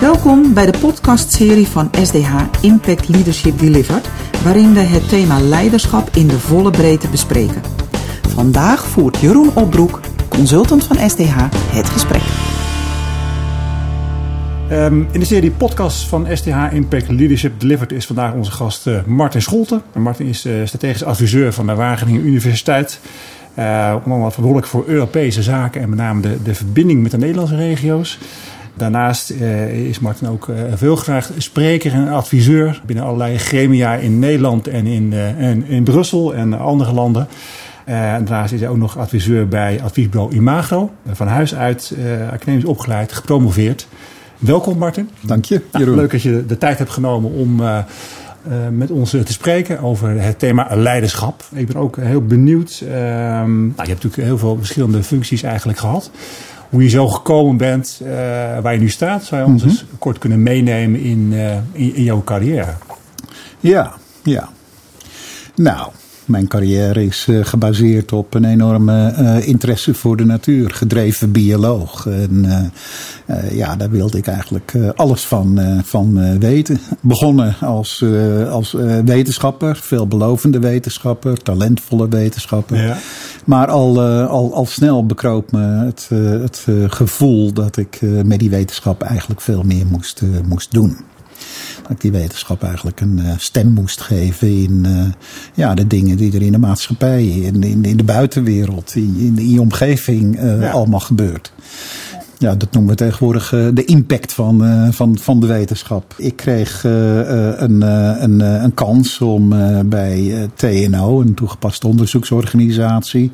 Welkom bij de podcastserie van SDH Impact Leadership Delivered, waarin we het thema leiderschap in de volle breedte bespreken. Vandaag voert Jeroen Opbroek, consultant van SDH, het gesprek. Um, in de serie podcast van STH Impact Leadership Delivered is vandaag onze gast uh, Martin Scholten. Martin is uh, strategisch adviseur van de Wageningen Universiteit. Uh, onder andere verantwoordelijk voor Europese zaken en met name de, de verbinding met de Nederlandse regio's. Daarnaast uh, is Martin ook uh, veel graag spreker en adviseur binnen allerlei gremia in Nederland en in, uh, en in Brussel en andere landen. en daarnaast is hij ook nog adviseur bij adviesbureau Imago. Van huis uit academisch opgeleid, gepromoveerd. Welkom Martin. Dank je. Nou, leuk dat je de tijd hebt genomen om met ons te spreken over het thema leiderschap. Ik ben ook heel benieuwd. Uh, nou, je hebt natuurlijk heel veel verschillende functies eigenlijk gehad hoe je zo gekomen bent uh, waar je nu staat. Zou je ons mm -hmm. eens kort kunnen meenemen in, uh, in, in, jouw carrière? Ja, ja. Nou, mijn carrière is uh, gebaseerd op een enorme uh, interesse voor de natuur, gedreven bioloog. En uh, ja, daar wilde ik eigenlijk alles van, van weten. Begonnen als, als wetenschapper, veelbelovende wetenschapper, talentvolle wetenschapper. Ja. Maar al, al, al snel bekroop me het, het gevoel dat ik met die wetenschap eigenlijk veel meer moest, moest doen dat die wetenschap eigenlijk een uh, stem moest geven in uh, ja, de dingen die er in de maatschappij, in, in, in de buitenwereld, in, in, in je omgeving ja. allemaal gebeurt. Ja, dat noemen we tegenwoordig uh, de impact van, uh, van, van de wetenschap. Ik kreeg uh, een, een, een kans om bij TNO, een toegepaste onderzoeksorganisatie,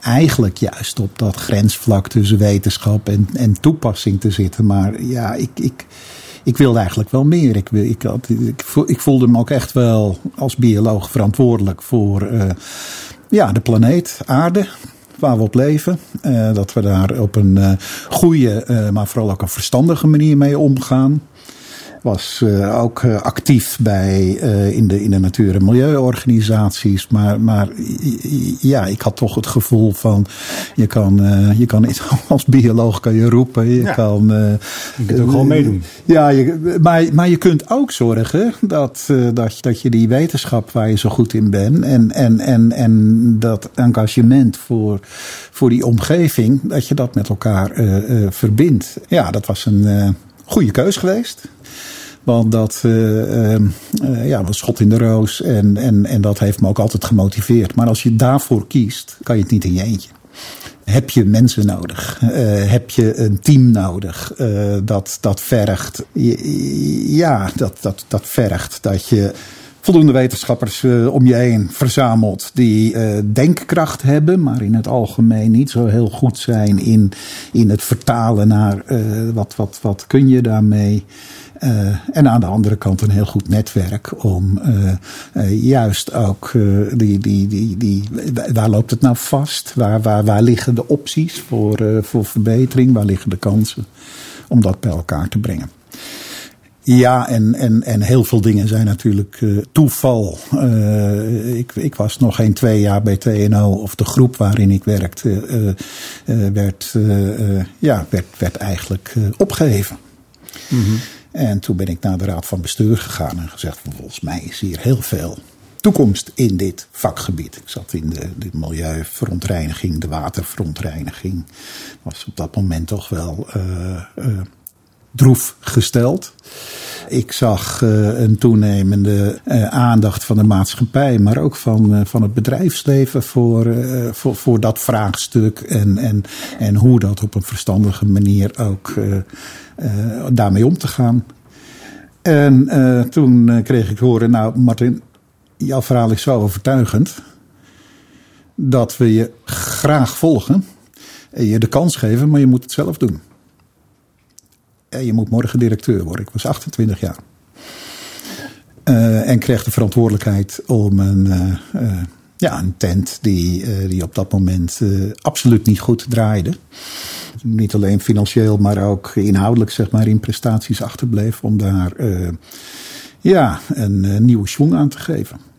eigenlijk juist op dat grensvlak tussen wetenschap en, en toepassing te zitten. Maar ja, ik, ik, ik wilde eigenlijk wel meer. Ik, ik, ik, voelde me ook echt wel als bioloog verantwoordelijk voor uh, ja, de planeet, aarde waar we op leven. Uh, dat we daar op een uh, goede, maar vooral ook een verstandige manier mee omgaan was uh, ook uh, actief bij, uh, in, de, in de natuur- en milieuorganisaties. Maar, maar ja, ik had toch het gevoel van, je kan, je kan als bioloog kan je roepen. Je ja. kan... je kunt ook gewoon meedoen. Ja, je, maar, maar je kunt ook zorgen dat, dat, dat je die wetenschap waar je zo goed in bent en, en, en, en dat engagement voor, voor die omgeving, dat je dat met elkaar verbindt. Ja, dat was een goede keus geweest. Want dat uh, uh, ja, was schot in de roos en, en, en dat heeft me ook altijd gemotiveerd. Maar als je daarvoor kiest, kan je het niet in je eentje. Heb je mensen nodig? Uh, heb je een team nodig? Dat, dat vergt. Ja, dat, dat, dat vergt dat je voldoende wetenschappers om je heen verzamelt die denkkracht hebben, maar in het algemeen niet zo heel goed zijn in, in het vertalen naar wat, wat, wat kun je daarmee. Uh, en aan de andere kant een heel goed netwerk om uh, uh, juist ook die, die, die, die, waar loopt het nou vast? Waar, waar, waar liggen de opties voor, voor verbetering? Waar liggen de kansen? Om dat bij elkaar te brengen. Ja, en, en, en heel veel dingen zijn natuurlijk toeval. Ik, ik was nog geen twee jaar bij TNO, of de groep waarin ik werkte, werd, ja, werd, werd eigenlijk opgeheven. Mm. En toen ben ik naar de raad van bestuur gegaan en gezegd: volgens mij is hier heel veel toekomst in dit vakgebied. Ik zat in de, de milieuverontreiniging, de waterverontreiniging. Was op dat moment toch wel droef gesteld. Ik zag uh, een toenemende uh, aandacht van de maatschappij, maar ook van, uh, van het bedrijfsleven voor, voor, voor dat vraagstuk. En, en, en hoe dat op een verstandige manier ook daarmee om te gaan. En toen kreeg ik horen, nou Martin, jouw verhaal is zo overtuigend dat we je graag volgen en je de kans geven, maar je moet het zelf doen je moet morgen directeur worden. Ik was 28 jaar. Uh, en kreeg de verantwoordelijkheid om een, uh, uh, ja, een tent die, die op dat moment absoluut niet goed draaide. Niet alleen financieel, maar ook inhoudelijk zeg maar, in prestaties achterbleef. Om daar ja, een nieuwe schwung aan te geven.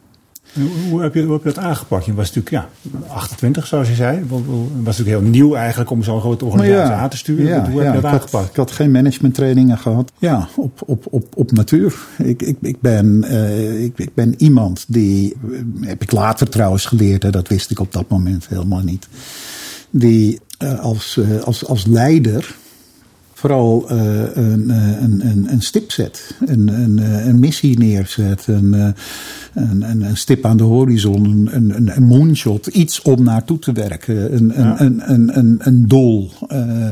Hoe, heb je, hoe heb je dat aangepakt? Je was natuurlijk ja, 28, zoals je zei. Het was natuurlijk heel nieuw eigenlijk om zo'n grote organisatie aan te sturen. Ja, hoe heb je dat ik aangepakt? Had, ik had geen managementtrainingen gehad. Ja, op, op, op, op natuur. Ik, ik, ik, ben, uh, ik, ik ben iemand die, heb ik later trouwens geleerd, hè, dat wist ik op dat moment helemaal niet. Die uh, als, uh, als, als leider vooral uh, een, een, een, een, stip zet, een, een, een missie neerzet, een, een, een, stip aan de horizon, een, een, een moonshot, iets om naartoe te werken, een, ja. een, een, een, een doel, uh, uh,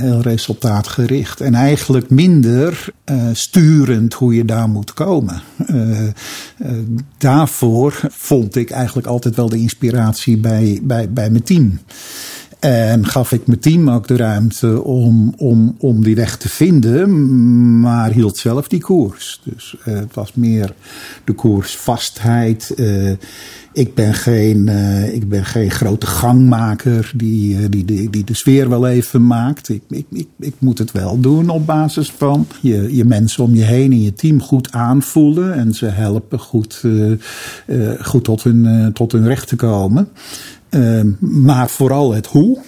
heel resultaatgericht. En eigenlijk minder sturend hoe je daar moet komen. daarvoor vond ik eigenlijk altijd wel de inspiratie bij, bij, bij mijn team. En gaf ik mijn team ook de ruimte om, om, om die weg te vinden, maar hield zelf die koers. Dus uh, het was meer de koersvastheid. Uh, ik, ben geen, uh, ik ben geen grote gangmaker die, die, die, die de sfeer wel even maakt. Ik, ik, ik, ik moet het wel doen op basis van je, je mensen om je heen en je team goed aanvoelen en ze helpen goed, goed tot, hun, tot hun recht te komen. Uh, maar vooral het hoe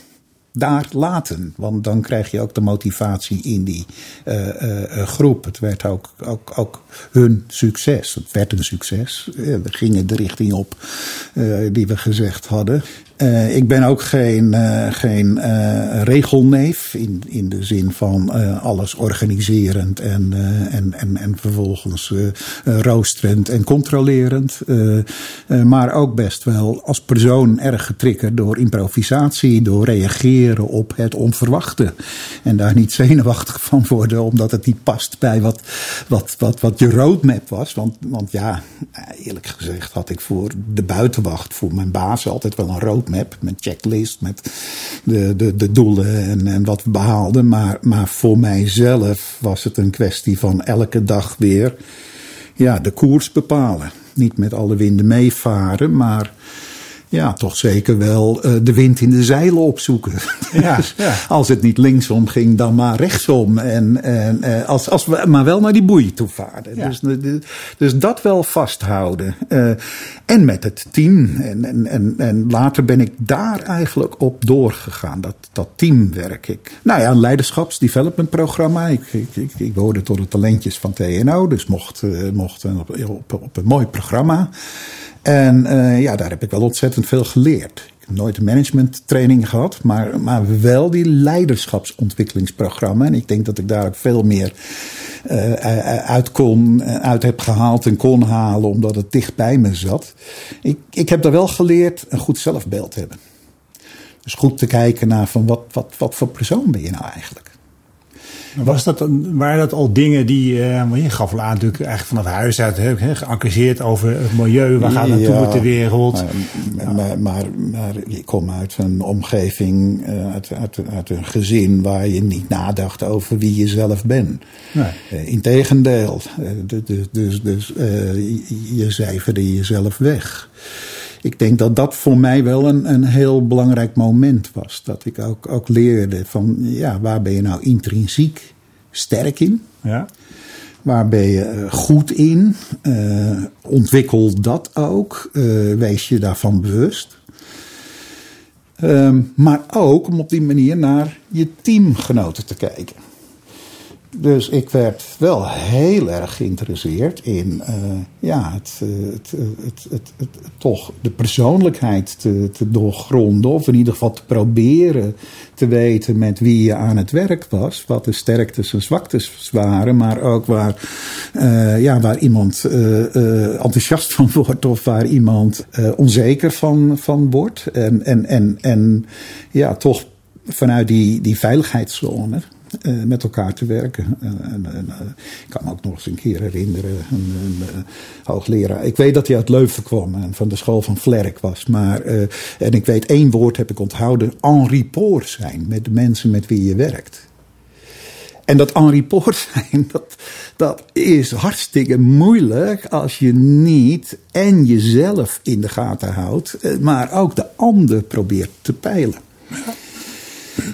daar laten. Want dan krijg je ook de motivatie in die uh, uh, groep. Het werd ook, ook, ook hun succes. Het werd een succes. we gingen de richting op die we gezegd hadden. Uh, ik ben ook geen, uh, geen uh, regelneef in, in de zin van alles organiserend en, en, en, en vervolgens roosterend en controlerend. maar ook best wel als persoon erg getriggerd door improvisatie, door reageren op het onverwachte. En daar niet zenuwachtig van worden omdat het niet past bij wat, wat, wat, wat je roadmap was. Want, want ja, eerlijk gezegd had ik voor de buitenwacht, voor mijn baas altijd wel een roadmap met checklist, met de, de, de doelen en, en wat we behaalden. Maar, maar voor mijzelf was het een kwestie van elke dag weer ja, de koers bepalen. Niet met alle winden meevaren, maar ja, toch zeker wel uh, de wind in de zeilen opzoeken. Ja, dus ja. Als het niet linksom ging, dan maar rechtsom. En, en uh, als, als we maar wel naar die boei toe varen. Ja. Dus, dus dat wel vasthouden. Uh, en met het team. En, en, en, en later ben ik daar eigenlijk op doorgegaan. Dat, dat teamwerk. Ik, nou ja, een leiderschapsdevelopmentprogramma. Ik, ik, ik, ik behoorde tot de talentjes van TNO. Dus mocht, mocht op, op, op een mooi programma. En uh, ja, daar heb ik wel ontzettend veel geleerd. Ik heb nooit managementtraining gehad, maar, maar wel die leiderschapsontwikkelingsprogramma. En ik denk dat ik daar ook veel meer uh, uit, kon, uit heb gehaald en kon halen, omdat het dicht bij me zat. Ik, ik heb daar wel geleerd een goed zelfbeeld hebben. Dus goed te kijken naar van wat, wat, wat voor persoon ben je nou eigenlijk. Was dat, waren dat al dingen die, uh, je gaf al aan natuurlijk eigenlijk vanaf huis uit, he, geëngageerd over het milieu, waar gaat naartoe met de wereld? Maar, maar, maar, maar, ik kom uit een omgeving, uh, uit, uit, uit, een gezin waar je niet nadacht over wie je zelf bent. Nee. Uh, Integendeel, dus, dus, dus je cijferde jezelf weg ik denk dat dat voor mij wel een, een heel belangrijk moment was. Dat ik ook, ook leerde van, ja, waar ben je nou intrinsiek sterk in? Ja. Waar ben je goed in? Uh, ontwikkel dat ook. Uh, wees je daarvan bewust. Um, maar ook om op die manier naar je teamgenoten te kijken. Dus ik werd wel heel erg geïnteresseerd in uh, ja, het, het, het, het, toch de persoonlijkheid te, doorgronden. Of in ieder geval te proberen te weten met wie je aan het werk was. Wat de sterktes en zwaktes waren. Maar ook waar, ja, waar iemand enthousiast van wordt. Of waar iemand onzeker van, van wordt. En, en, en, en ja, toch vanuit die, die veiligheidszone uh, met elkaar te werken. Uh, en, uh, ik kan me ook nog eens een keer herinneren, een, hoogleraar. Ik weet dat hij uit Leuven kwam en van de school van Vlerk was. Maar, en ik weet één woord heb ik onthouden, en rapport zijn met de mensen met wie je werkt. En dat en rapport zijn, dat, dat is hartstikke moeilijk als je niet en jezelf in de gaten houdt, maar ook de ander probeert te peilen.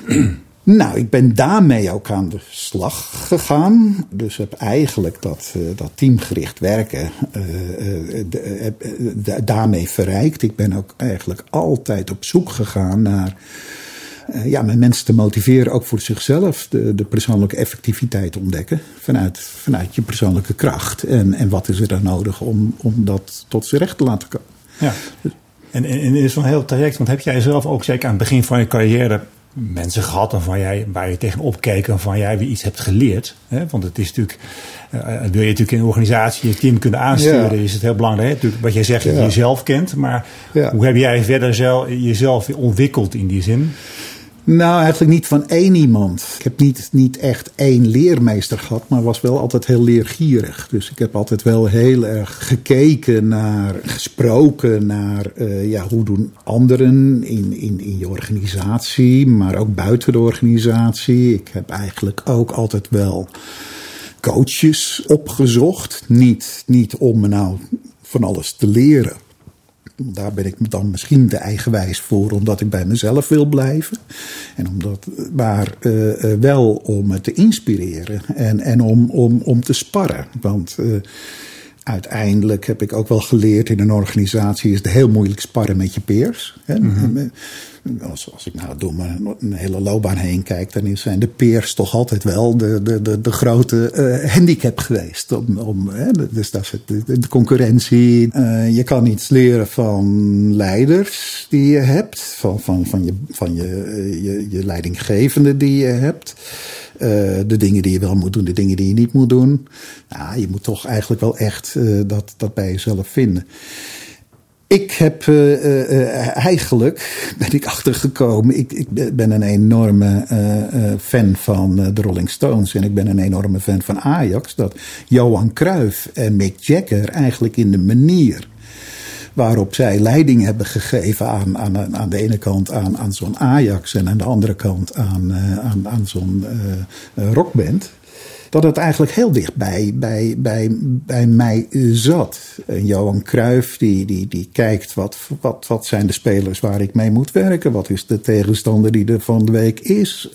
Nou, ik ben daarmee ook aan de slag gegaan. Dus heb eigenlijk dat, uh, dat teamgericht werken uh, uh, daarmee verrijkt. Ik ben ook eigenlijk altijd op zoek gegaan naar ja, mijn mensen te motiveren, ook voor zichzelf, de, de persoonlijke effectiviteit ontdekken. Vanuit, vanuit je persoonlijke kracht. En, en wat is er dan nodig om, om dat tot z'n recht te laten komen. Ja. En, en, en is zo'n heel traject, want heb jij zelf ook zeker aan het begin van je carrière mensen gehad waarvan jij, waar je tegenop keek en van jij weer iets hebt geleerd. Hè? Want het is natuurlijk, uh, wil je natuurlijk in een organisatie je team kunnen aansturen, ja. is het heel belangrijk. Hè? Natuurlijk, wat jij zegt, dat je jezelf kent. Maar hoe heb jij verder zelf, jezelf ontwikkeld in die zin? Nou, eigenlijk niet van één iemand. Ik heb niet, niet echt één leermeester gehad, maar was wel altijd heel leergierig. Dus ik heb altijd wel heel erg gekeken naar, gesproken naar uh, ja, hoe doen anderen in, in, in je organisatie, maar ook buiten de organisatie. Ik heb eigenlijk ook altijd wel coaches opgezocht. Niet, niet om me nou van alles te leren daar ben ik dan misschien te eigenwijs voor, omdat ik bij mezelf wil blijven. En omdat, maar uh, wel om te inspireren en, en om, om, om te sparren. Want uh, uiteindelijk heb ik ook wel geleerd in een organisatie is het heel moeilijk sparren met je peers. Mm -hmm. als, als ik nou door mijn, hele loopbaan heen kijk, dan zijn de peers toch altijd wel de, de, de, de grote uh, handicap geweest. Om, om, hè, dus dat is het, de, de concurrentie. Uh, je kan iets leren van leiders die je hebt, van, van, van, je, van je, je, je leidinggevende die je hebt. Uh, de dingen die je wel moet doen, de dingen die je niet moet doen. Nou, je moet toch eigenlijk wel echt uh, dat, dat bij jezelf vinden. Ik heb uh, eigenlijk, ben ik achtergekomen, ik, ik ben een enorme fan van de Rolling Stones en ik ben een enorme fan van Ajax. Dat Johan Cruijff en Mick Jagger eigenlijk in de manier waarop zij leiding hebben gegeven aan, aan, aan de ene kant aan, aan zo'n Ajax en aan de andere kant aan, uh, aan, aan zo'n uh, rockband. Dat het eigenlijk heel dicht bij, bij, bij, mij zat. Johan Cruijff die, die, die kijkt wat, wat, wat zijn de spelers waar ik mee moet werken. Wat is de tegenstander die er van de week is.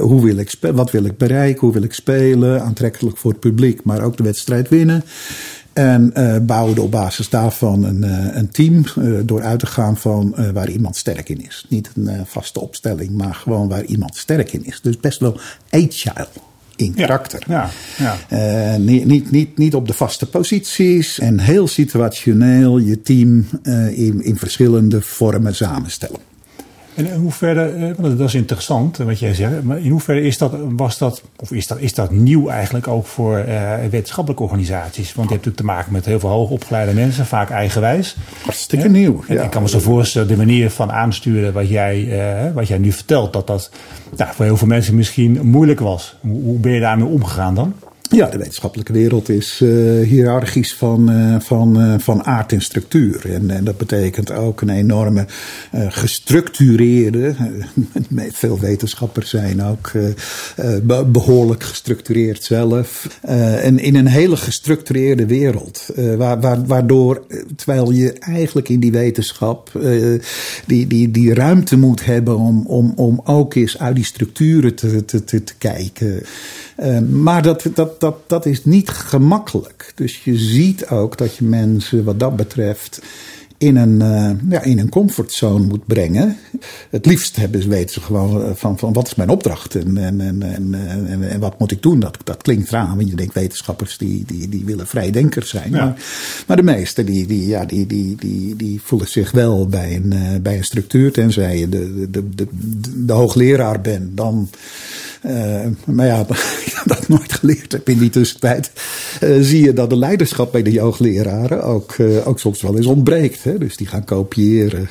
Hoe wil ik wat wil ik bereiken, hoe wil ik spelen. Aantrekkelijk voor het publiek, maar ook de wedstrijd winnen. En uh, bouwde op basis daarvan een, uh, een team uh, door uit te gaan van waar iemand sterk in is. Niet een vaste opstelling, maar gewoon waar iemand sterk in is. Dus best wel agile in karakter. Ja, ja, ja. niet, niet, niet, niet op de vaste posities en heel situationeel je team in, in verschillende vormen samenstellen. En in hoeverre, dat is interessant wat jij zegt, maar in hoeverre is dat, was dat, of is dat, is dat nieuw eigenlijk ook voor uh, wetenschappelijke organisaties? Want je hebt natuurlijk te maken met heel veel hoogopgeleide mensen, vaak eigenwijs. Hartstikke nieuw. En ik kan me zo voorstellen, de manier van aansturen wat jij, uh, wat jij nu vertelt, dat dat nou, voor heel veel mensen misschien moeilijk was. Hoe, hoe ben je daarmee omgegaan dan? Ja, de wetenschappelijke wereld is uh, hiërarchisch van, uh, van, uh, van aard en structuur. En, en, dat betekent ook een enorme gestructureerde. veel wetenschappers zijn ook behoorlijk gestructureerd zelf. en in een hele gestructureerde wereld. Waar, waar, waardoor, terwijl je eigenlijk in die wetenschap die, die, die ruimte moet hebben om, om, om ook eens uit die structuren te, te, te, te kijken. Maar dat, dat, dat, dat is niet gemakkelijk. Dus je ziet ook dat je mensen wat dat betreft in een, uh, ja, in een comfortzone moet brengen. Het liefst hebben ze, weten ze gewoon eh, van, van wat is mijn opdracht en, en, en, en, en, wat moet ik doen. Dat, dat klinkt raar, want je denkt wetenschappers die, die, die willen vrijdenkers zijn. Ja. Maar, maar de meesten die, die, ja, die, die, die, die voelen zich wel bij een, bij een structuur. Tenzij je de, de, de, de, de hoogleraar bent, dan uh, maar ja, ik dat nooit geleerd heb in die tussentijd. Uh, zie je dat de leiderschap bij de hoogleraren ook, uh, ook soms wel eens ontbreekt. Hè? Dus die gaan kopiëren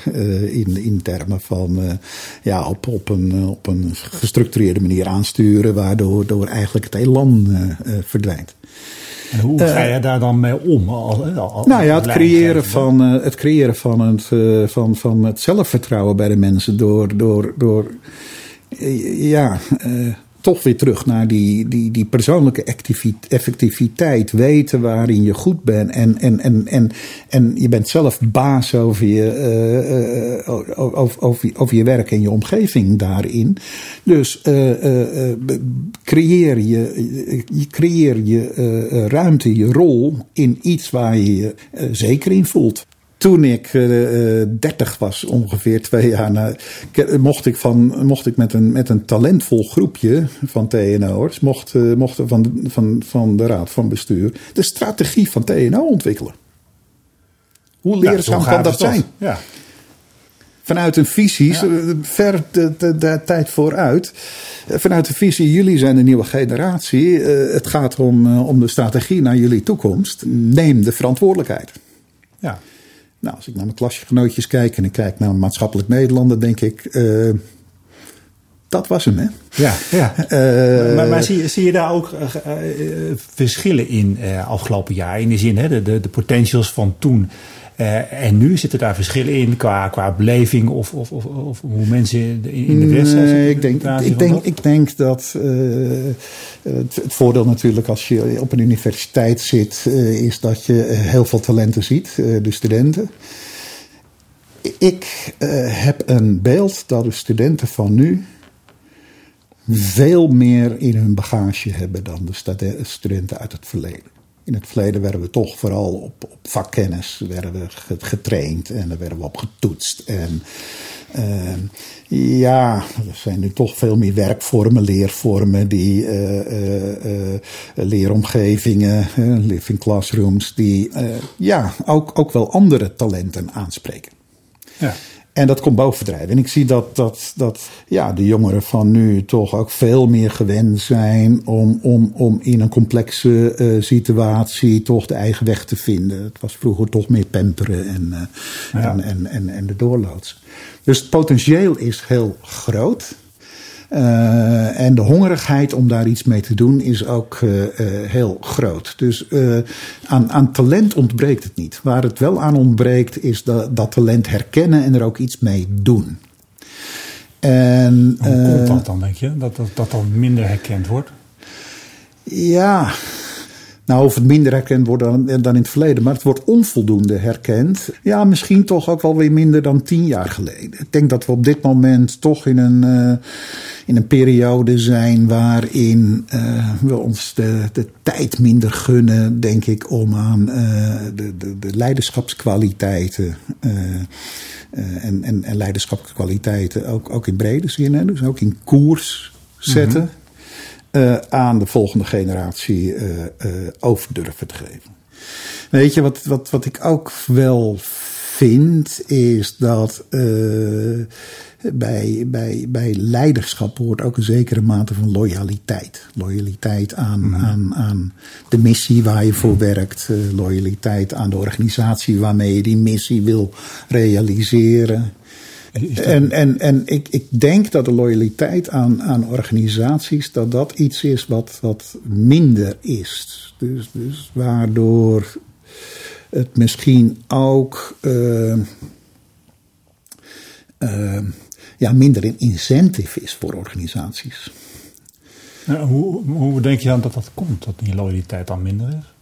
in, in termen van ja, op, op, een, op een gestructureerde manier aansturen, waardoor door eigenlijk het elan verdwijnt. En hoe ga je daar dan mee om? Als, nou ja, het creëren van, het, creëren van, het, van, van het zelfvertrouwen bij de mensen door, door, door ja, uh, toch weer terug naar die, die, die persoonlijke effectiviteit. Weten waarin je goed bent. En, en, en, en, en je bent zelf baas over je, uh, over, over, over, je werk en je omgeving daarin. Dus creëer je, je, creëer je ruimte, je rol in iets waar je je zeker in voelt. Toen ik uh, eh, 30 eh, was, ongeveer twee jaar na, mocht ik, van, mocht ik met, een, met een talentvol groepje van TNO'ers, mocht, uh, mochten van, van, van de raad van bestuur de strategie van TNO ontwikkelen. Hoe leerzaam kan dat zijn? Ja. Vanuit een visie, ver de, de, de, tijd vooruit. Vanuit de visie, jullie zijn de nieuwe generatie. het gaat om, om de strategie naar jullie toekomst. Neem de verantwoordelijkheid. Ja. Nou, als ik naar mijn klasgenootjes kijk en ik kijk naar maatschappelijk Nederlander, denk ik. Uh, dat was hem, hè? Ja, ja. Uh, maar, maar zie, zie, je daar ook uh, verschillen in afgelopen jaar? In de zin, hè, de, de, de potentials van toen uh, en nu zitten daar verschillen in qua, qua beleving of, of, of, of hoe mensen in, de West zijn? Nee, ik denk, ik, denk, ik denk dat uh, het, het, voordeel natuurlijk als je op een universiteit zit, uh, is dat je heel veel talenten ziet, de studenten. Ik heb een beeld dat de studenten van nu veel meer in hun bagage hebben dan de studenten uit het verleden. In het verleden werden we toch vooral op, op vakkennis werden we getraind en daar werden we op getoetst. En uh, ja, er zijn nu toch veel meer werkvormen, leervormen, die, uh, uh, leeromgevingen, living classrooms, die ja, ook, ook wel andere talenten aanspreken. Ja. En dat komt bovendrijven. En ik zie dat, dat, dat ja, de jongeren van nu toch ook veel meer gewend zijn om, om, om in een complexe uh, situatie toch de eigen weg te vinden. Het was vroeger toch meer pamperen en, uh, ja. en, en, en, en de doorloods. Dus het potentieel is heel groot. Uh, en de hongerigheid om daar iets mee te doen is ook uh, uh, heel groot. Dus aan, aan, talent ontbreekt het niet. Waar het wel aan ontbreekt is dat, dat talent herkennen en er ook iets mee doen. En, Hoe komt dat dan, denk je? Dat, dat dat dan minder herkend wordt? Ja, nou, of het minder herkend wordt dan, in het verleden, maar het wordt onvoldoende herkend. Ja, misschien toch ook wel weer minder dan tien jaar geleden. Ik denk dat we op dit moment toch in een, uh, in een periode zijn waarin uh, we ons de, de tijd minder gunnen, denk ik, om aan uh, de, de, de leiderschapskwaliteiten. en, en, en leiderschapskwaliteiten ook, ook in brede zin, dus ook in koers zetten. -hmm uh, aan de volgende generatie uh, uh, over durven te geven. Weet je, wat, wat, wat ik ook wel vind, is dat bij, bij, bij leiderschap hoort ook een zekere mate van loyaliteit. Loyaliteit aan, mm. aan, aan de missie waar je voor werkt. loyaliteit aan de organisatie waarmee je die missie wil realiseren. En, en, en ik, ik denk dat de loyaliteit aan, aan organisaties, dat dat iets is wat, wat minder is. Dus, dus waardoor het misschien ook uh, uh, ja, minder een incentive is voor organisaties. Hoe, hoe denk je dan dat dat komt, dat die loyaliteit dan minder is?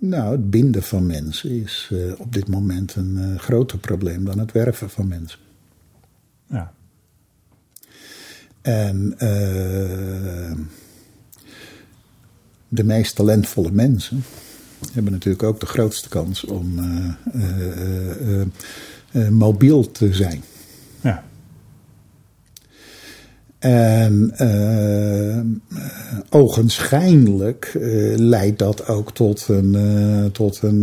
Nou, het binden van mensen is uh, op dit moment een uh, groter probleem dan het werven van mensen. Ja. En uh, de meest talentvolle mensen hebben natuurlijk ook de grootste kans om mobiel te zijn. Ja. En uh, ogenschijnlijk uh, leidt dat ook tot een, uh, tot een,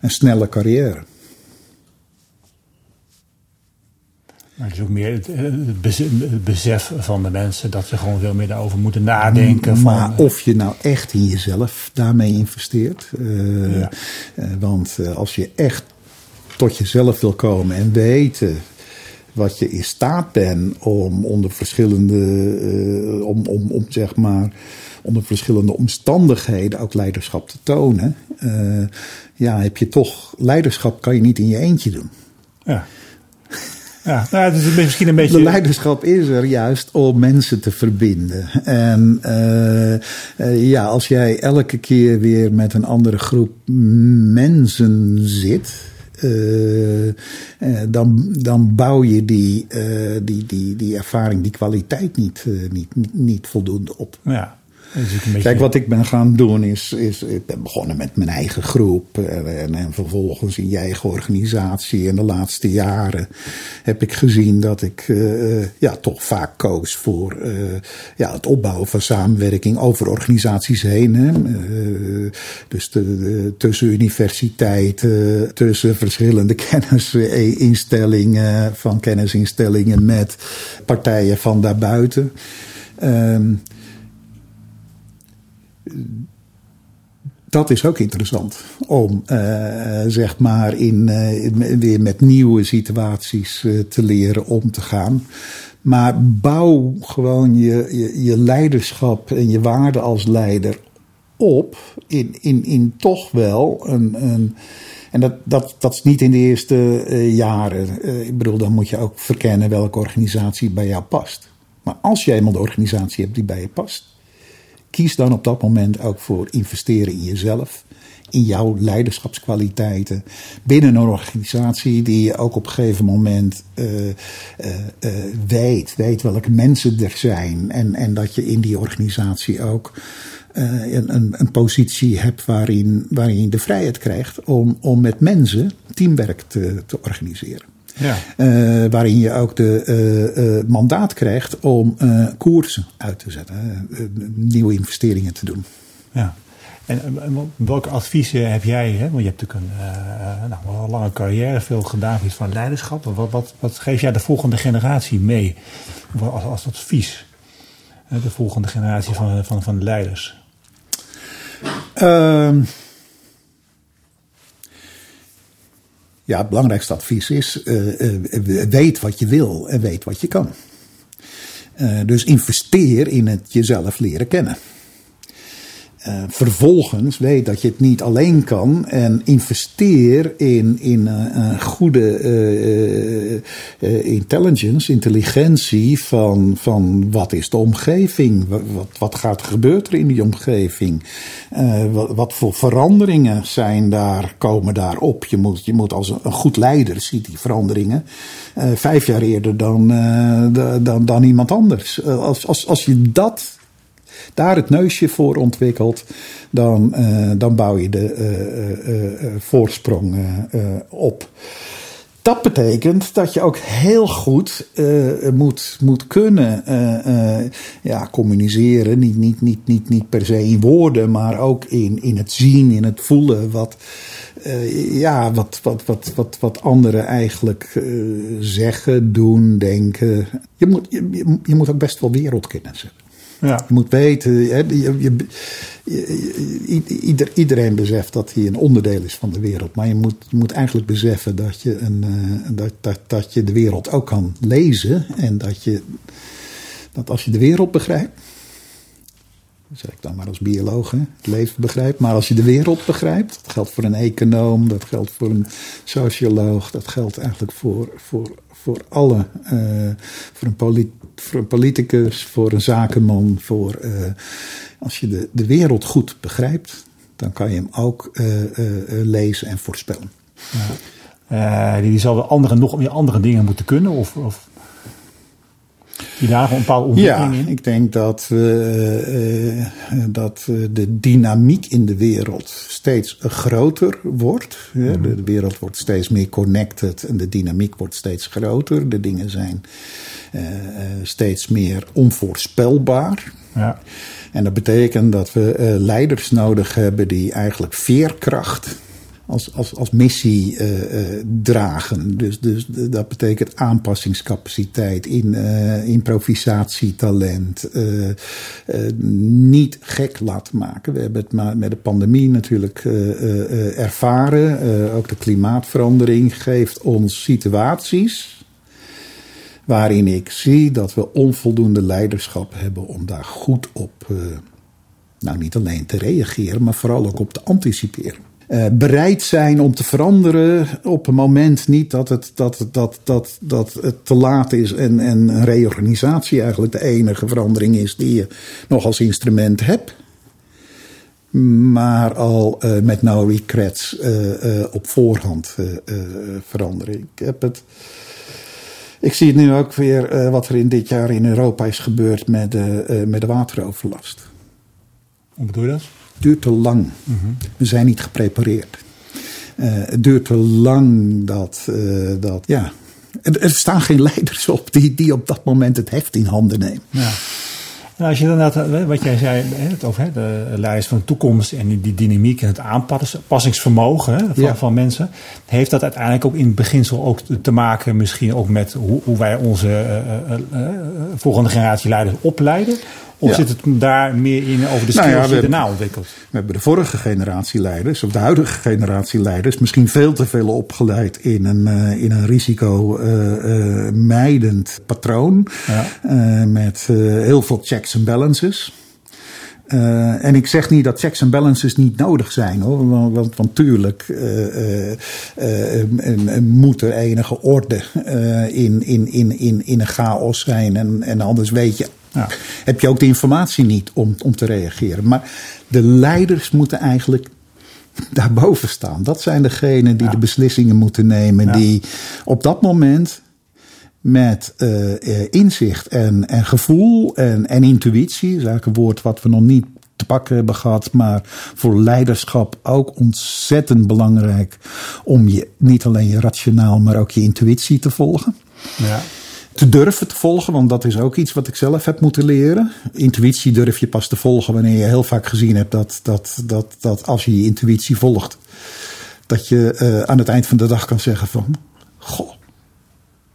een snelle carrière. Maar het is ook meer het besef van de mensen dat ze gewoon veel meer daarover moeten nadenken. Maar van, of je nou echt in jezelf daarmee investeert. Ja. want als je echt tot jezelf wil komen en weten wat je in staat bent om onder verschillende, uh, om, om, om zeg maar, onder verschillende omstandigheden ook leiderschap te tonen. Uh, ja, heb je toch, leiderschap kan je niet in je eentje doen. Ja. Ja, nou, het is misschien een beetje. De leiderschap is er juist om mensen te verbinden. En uh, ja, als jij elke keer weer met een andere groep mensen zit. Uh, dan, dan bouw je die, die, die, die ervaring, die kwaliteit niet, niet, niet voldoende op. Ja. Kijk, wat ik ben gaan doen is, is ik ben begonnen met mijn eigen groep eh, en, en, vervolgens in je eigen organisatie. En de laatste jaren heb ik gezien dat ik uh, ja, toch vaak koos voor ja, het opbouwen van samenwerking over organisaties heen. Dus de, tussen universiteiten, tussen verschillende kennisinstellingen, van kennisinstellingen met partijen van daarbuiten. Um, dat is ook interessant om uh, zeg maar in, uh, weer met nieuwe situaties uh, te leren om te gaan. Maar bouw gewoon je, je, je, leiderschap en je waarde als leider op in, in, in toch wel een. een en dat, dat, dat is niet in de eerste jaren. ik bedoel, dan moet je ook verkennen welke organisatie bij jou past. Maar als je eenmaal de organisatie hebt die bij je past, Kies dan op dat moment ook voor investeren in jezelf, in jouw leiderschapskwaliteiten. Binnen een organisatie die je ook op een gegeven moment uh, uh, uh, weet, weet welke mensen er zijn. En, en dat je in die organisatie ook een, een, een, positie hebt waarin, waarin je de vrijheid krijgt om, om met mensen teamwerk te, te organiseren. Ja. Uh, waarin je ook de uh, uh, mandaat krijgt om koersen uit te zetten, nieuwe investeringen te doen. Ja. En, welke adviezen heb jij? Hè? Want je hebt natuurlijk een, nou, een lange carrière, veel gedaan van leiderschap. Wat, wat, wat geef jij de volgende generatie mee als, als advies? De volgende generatie van, van, van leiders? Ehm, Ja, het belangrijkste advies is: uh, uh, weet wat je wil en weet wat je kan. Uh, dus investeer in het jezelf leren kennen. Uh, vervolgens weet dat je het niet alleen kan en investeer in, in uh, goede intelligence, intelligentie van, van wat is de omgeving, wat, wat, gaat gebeuren er in die omgeving, wat, wat, voor veranderingen zijn daar, komen daar op. Je moet, je moet als een, een goed leider ziet die veranderingen vijf jaar eerder dan, dan, dan iemand anders. als, als, als je dat daar het neusje voor ontwikkelt, dan, uh, dan bouw je de uh, uh, voorsprong op. Dat betekent dat je ook heel goed moet, moet kunnen ja, communiceren. Niet, niet, niet, niet, niet per se in woorden, maar ook in, in het zien, in het voelen. Wat, ja, wat, wat, wat, wat, wat anderen eigenlijk zeggen, doen, denken. Je moet, je, je moet ook best wel wereldkennis hebben. Ja. Je moet weten, je, ieder, iedereen beseft dat hij een onderdeel is van de wereld. Maar je moet, moet eigenlijk beseffen dat je, een, uh, dat, dat, dat je de wereld ook kan lezen. En dat, je, dat als je de wereld begrijpt, zeg ik dan maar als bioloog, het leven begrijpt. Maar als je de wereld begrijpt, dat geldt voor een econoom, dat geldt voor een socioloog, dat geldt eigenlijk voor, voor, voor alle, uh, voor, een politicus, voor een zakenman, voor, uh, als je de, de wereld goed begrijpt, dan kan je hem ook uh, lezen en voorspellen. Ja. die zal wel andere, nog meer andere dingen moeten kunnen? Of, of die een bepaalde ontwikkeling ja, in? ik denk dat, uh, uh, dat de dynamiek in de wereld steeds groter wordt. Mm de, de, wereld wordt steeds meer connected en de dynamiek wordt steeds groter. De dingen zijn uh, steeds meer onvoorspelbaar. Ja. En dat betekent dat we leiders nodig hebben die eigenlijk veerkracht als, als, als missie uh, uh, dragen. Dus, dus dat betekent aanpassingscapaciteit, in, uh, improvisatietalent, niet gek laten maken. We hebben het met de pandemie natuurlijk ervaren. ook de klimaatverandering geeft ons situaties waarin ik zie dat we onvoldoende leiderschap hebben om daar goed op, nou niet alleen te reageren, maar vooral ook op te anticiperen. Uh, bereid zijn om te veranderen op een moment niet dat het, dat, dat, dat, dat het te laat is en, en een reorganisatie eigenlijk de enige verandering is die je nog als instrument hebt. Maar al uh, met no regrets uh, op voorhand veranderen. Ik heb het. Ik zie het nu ook weer wat er in dit jaar in Europa is gebeurd met de, met de wateroverlast. Hoe bedoel je dat? Het duurt te lang. We zijn niet geprepareerd. Uh, het duurt te lang dat, uh, dat ja. Er, er, staan geen leiders op die, die op dat moment het heft in handen nemen. Ja. Nou, als je dan dat, wat jij zei, het over de leiders van de toekomst en die dynamiek en het aanpassingsvermogen van, ja. van mensen, heeft dat uiteindelijk ook in het beginsel ook te maken, misschien ook met hoe, hoe wij onze uh, volgende generatie leiders opleiden? Of ja. zit het daar meer in over de skills nou ja, die ontwikkeld? We hebben de vorige generatie leiders, of de huidige generatie leiders, misschien veel te veel opgeleid in een, uh, in een risico-mijdend uh, uh, patroon. Ja. met heel veel checks en balances. Uh, en ik zeg niet dat checks en balances niet nodig zijn hoor. Want, want, want tuurlijk uh, uh, moet er enige orde in, in, in, in, in een chaos zijn. En, en anders weet je ja. Heb je ook de informatie niet om, om te reageren. Maar de leiders moeten eigenlijk daarboven staan. Dat zijn degenen die ja. de beslissingen moeten nemen. Ja. Die op dat moment met uh, inzicht en, en gevoel en, en intuïtie, is eigenlijk een woord wat we nog niet te pakken hebben gehad, maar voor leiderschap ook ontzettend belangrijk om je niet alleen je rationaal, maar ook je intuïtie te volgen. Ja te durven te volgen, want dat is ook iets wat ik zelf heb moeten leren. Intuïtie durf je pas te volgen wanneer je heel vaak gezien hebt dat, dat, dat, dat als je je intuïtie volgt, dat je uh, aan het eind van de dag kan zeggen van, goh,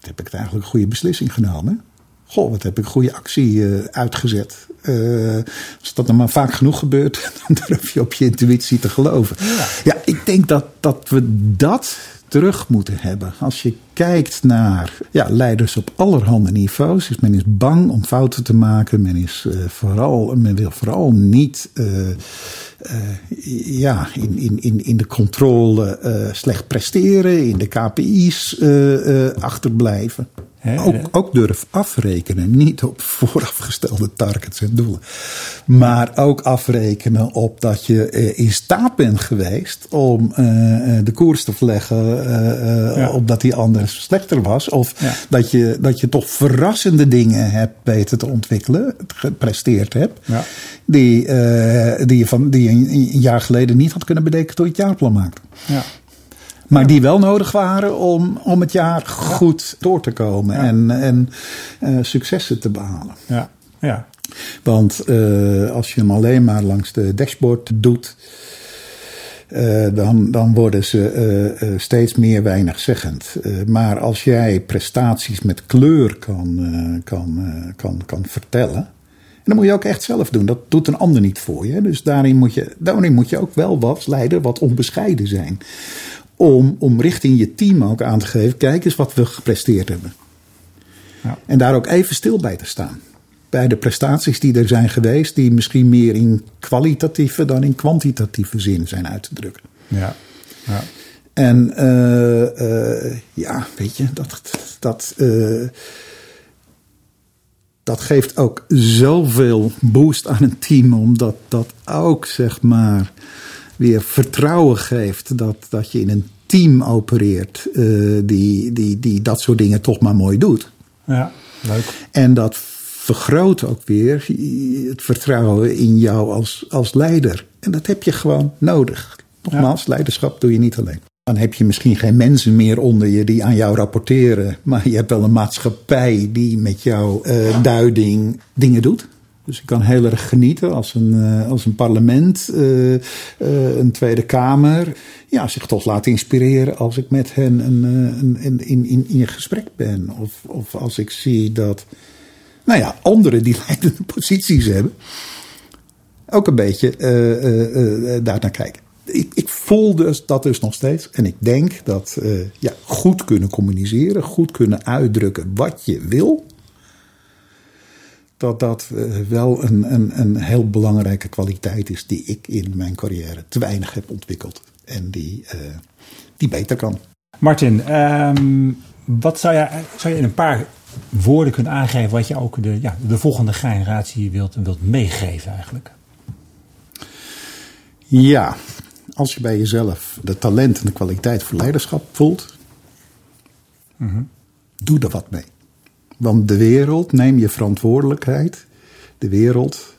heb ik eigenlijk een goede beslissing genomen. Goh, wat heb ik een goede actie uh, uitgezet. Uh, als dat nou maar vaak genoeg gebeurt, dan durf je op je intuïtie te geloven. Ja, ja ik denk dat, dat we dat terug moeten hebben. Als je kijkt naar ja, leiders op allerhande niveaus, is men is bang om fouten te maken. Men, is, uh, vooral, men wil vooral niet uh, uh, ja, in, in, in, in de controle slecht presteren, in de KPI's achterblijven. Ook, ook durf afrekenen, niet op voorafgestelde targets en doelen. Maar ook afrekenen op dat je in staat bent geweest om de koers te verleggen ja. opdat die anders slechter was. Of ja. dat, je, dat je toch verrassende dingen hebt weten te ontwikkelen, gepresteerd hebt. Ja. Die, die, je van, die je een jaar geleden niet had kunnen bedenken toen je het jaarplan maakte. Ja. Maar die wel nodig waren om, om het jaar goed door te komen en, en uh, successen te behalen. Ja, ja. Want uh, als je hem alleen maar langs de dashboard doet, uh, dan, dan worden ze steeds meer weinigzeggend. maar als jij prestaties met kleur kan, kan, kan, kan vertellen. En dat moet je ook echt zelf doen. Dat doet een ander niet voor je. Dus daarin moet je, daarin moet je ook wel wat leider, wat onbescheiden zijn om, om richting je team ook aan te geven: kijk eens wat we gepresteerd hebben. Ja. En daar ook even stil bij te staan. Bij de prestaties die er zijn geweest, die misschien meer in kwalitatieve dan in kwantitatieve zin zijn uit te drukken. Ja. ja. En uh, uh, ja, weet je, dat. dat uh, dat geeft ook zoveel boost aan een team, omdat dat ook zeg maar weer vertrouwen geeft dat, dat je in een team opereert uh, die, die, die dat soort dingen toch maar mooi doet. Ja, leuk. En dat vergroot ook weer het vertrouwen in jou als, als leider. En dat heb je gewoon nodig. Nogmaals, ja. leiderschap doe je niet alleen. Dan heb je misschien geen mensen meer onder je die aan jou rapporteren. Maar je hebt wel een maatschappij die met jouw uh, duiding dingen doet. Dus ik kan heel erg genieten als een, uh, als een parlement, uh, uh, een Tweede Kamer, ja, zich toch laat inspireren als ik met hen een, een, in, in, in gesprek ben. Of, of als ik zie dat, nou ja, anderen die leidende posities hebben, ook een beetje daar naar kijken. Ik, ik, voel dus dat dus nog steeds. En ik denk dat ja, goed kunnen communiceren, goed kunnen uitdrukken wat je wil dat dat uh, wel een, een, een heel belangrijke kwaliteit is die ik in mijn carrière te weinig heb ontwikkeld. en die, uh, die beter kan. Martin, um, wat zou je, zou je in een paar woorden kunnen aangeven wat je ook de, ja, de volgende generatie wilt, wilt meegeven eigenlijk? Ja, als je bij jezelf de talent en de kwaliteit voor leiderschap voelt, mm -hmm. doe er wat mee. Want de wereld, neem je verantwoordelijkheid. De wereld,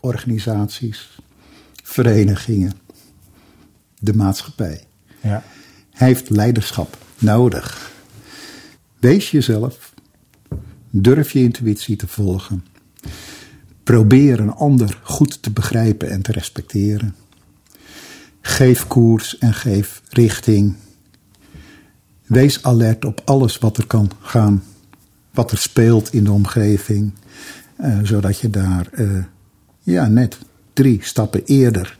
organisaties, verenigingen, de maatschappij. Ja. heeft leiderschap nodig. Wees jezelf. Durf je intuïtie te volgen. Probeer een ander goed te begrijpen en te respecteren. Geef koers en geef richting. Wees alert op alles wat er kan gaan, wat er speelt in de omgeving, uh, zodat je daar uh, ja, net drie stappen eerder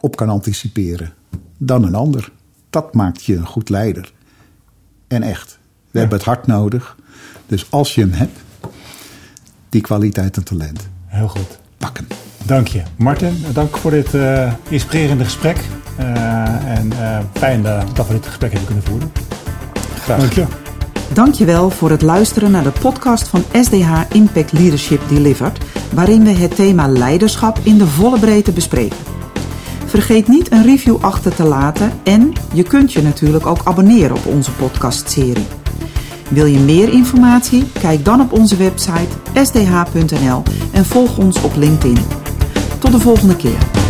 op kan anticiperen dan een ander. Dat maakt je een goed leider. En echt, we hebben het hard nodig. Dus als je hem hebt, die kwaliteit en talent. Heel goed. Pakken. Dank je. Martin, dank voor dit uh, inspirerende gesprek. Uh, en uh, fijn dat we dit gesprek hebben kunnen voeren. Graag. Dank je. Dankjewel voor het luisteren naar de podcast van SDH Impact Leadership Delivered, waarin we het thema leiderschap in de volle breedte bespreken. Vergeet niet een review achter te laten en je kunt je natuurlijk ook abonneren op onze podcastserie. Wil je meer informatie? Kijk dan op onze website sdh.nl en volg ons op LinkedIn. Tot de volgende keer.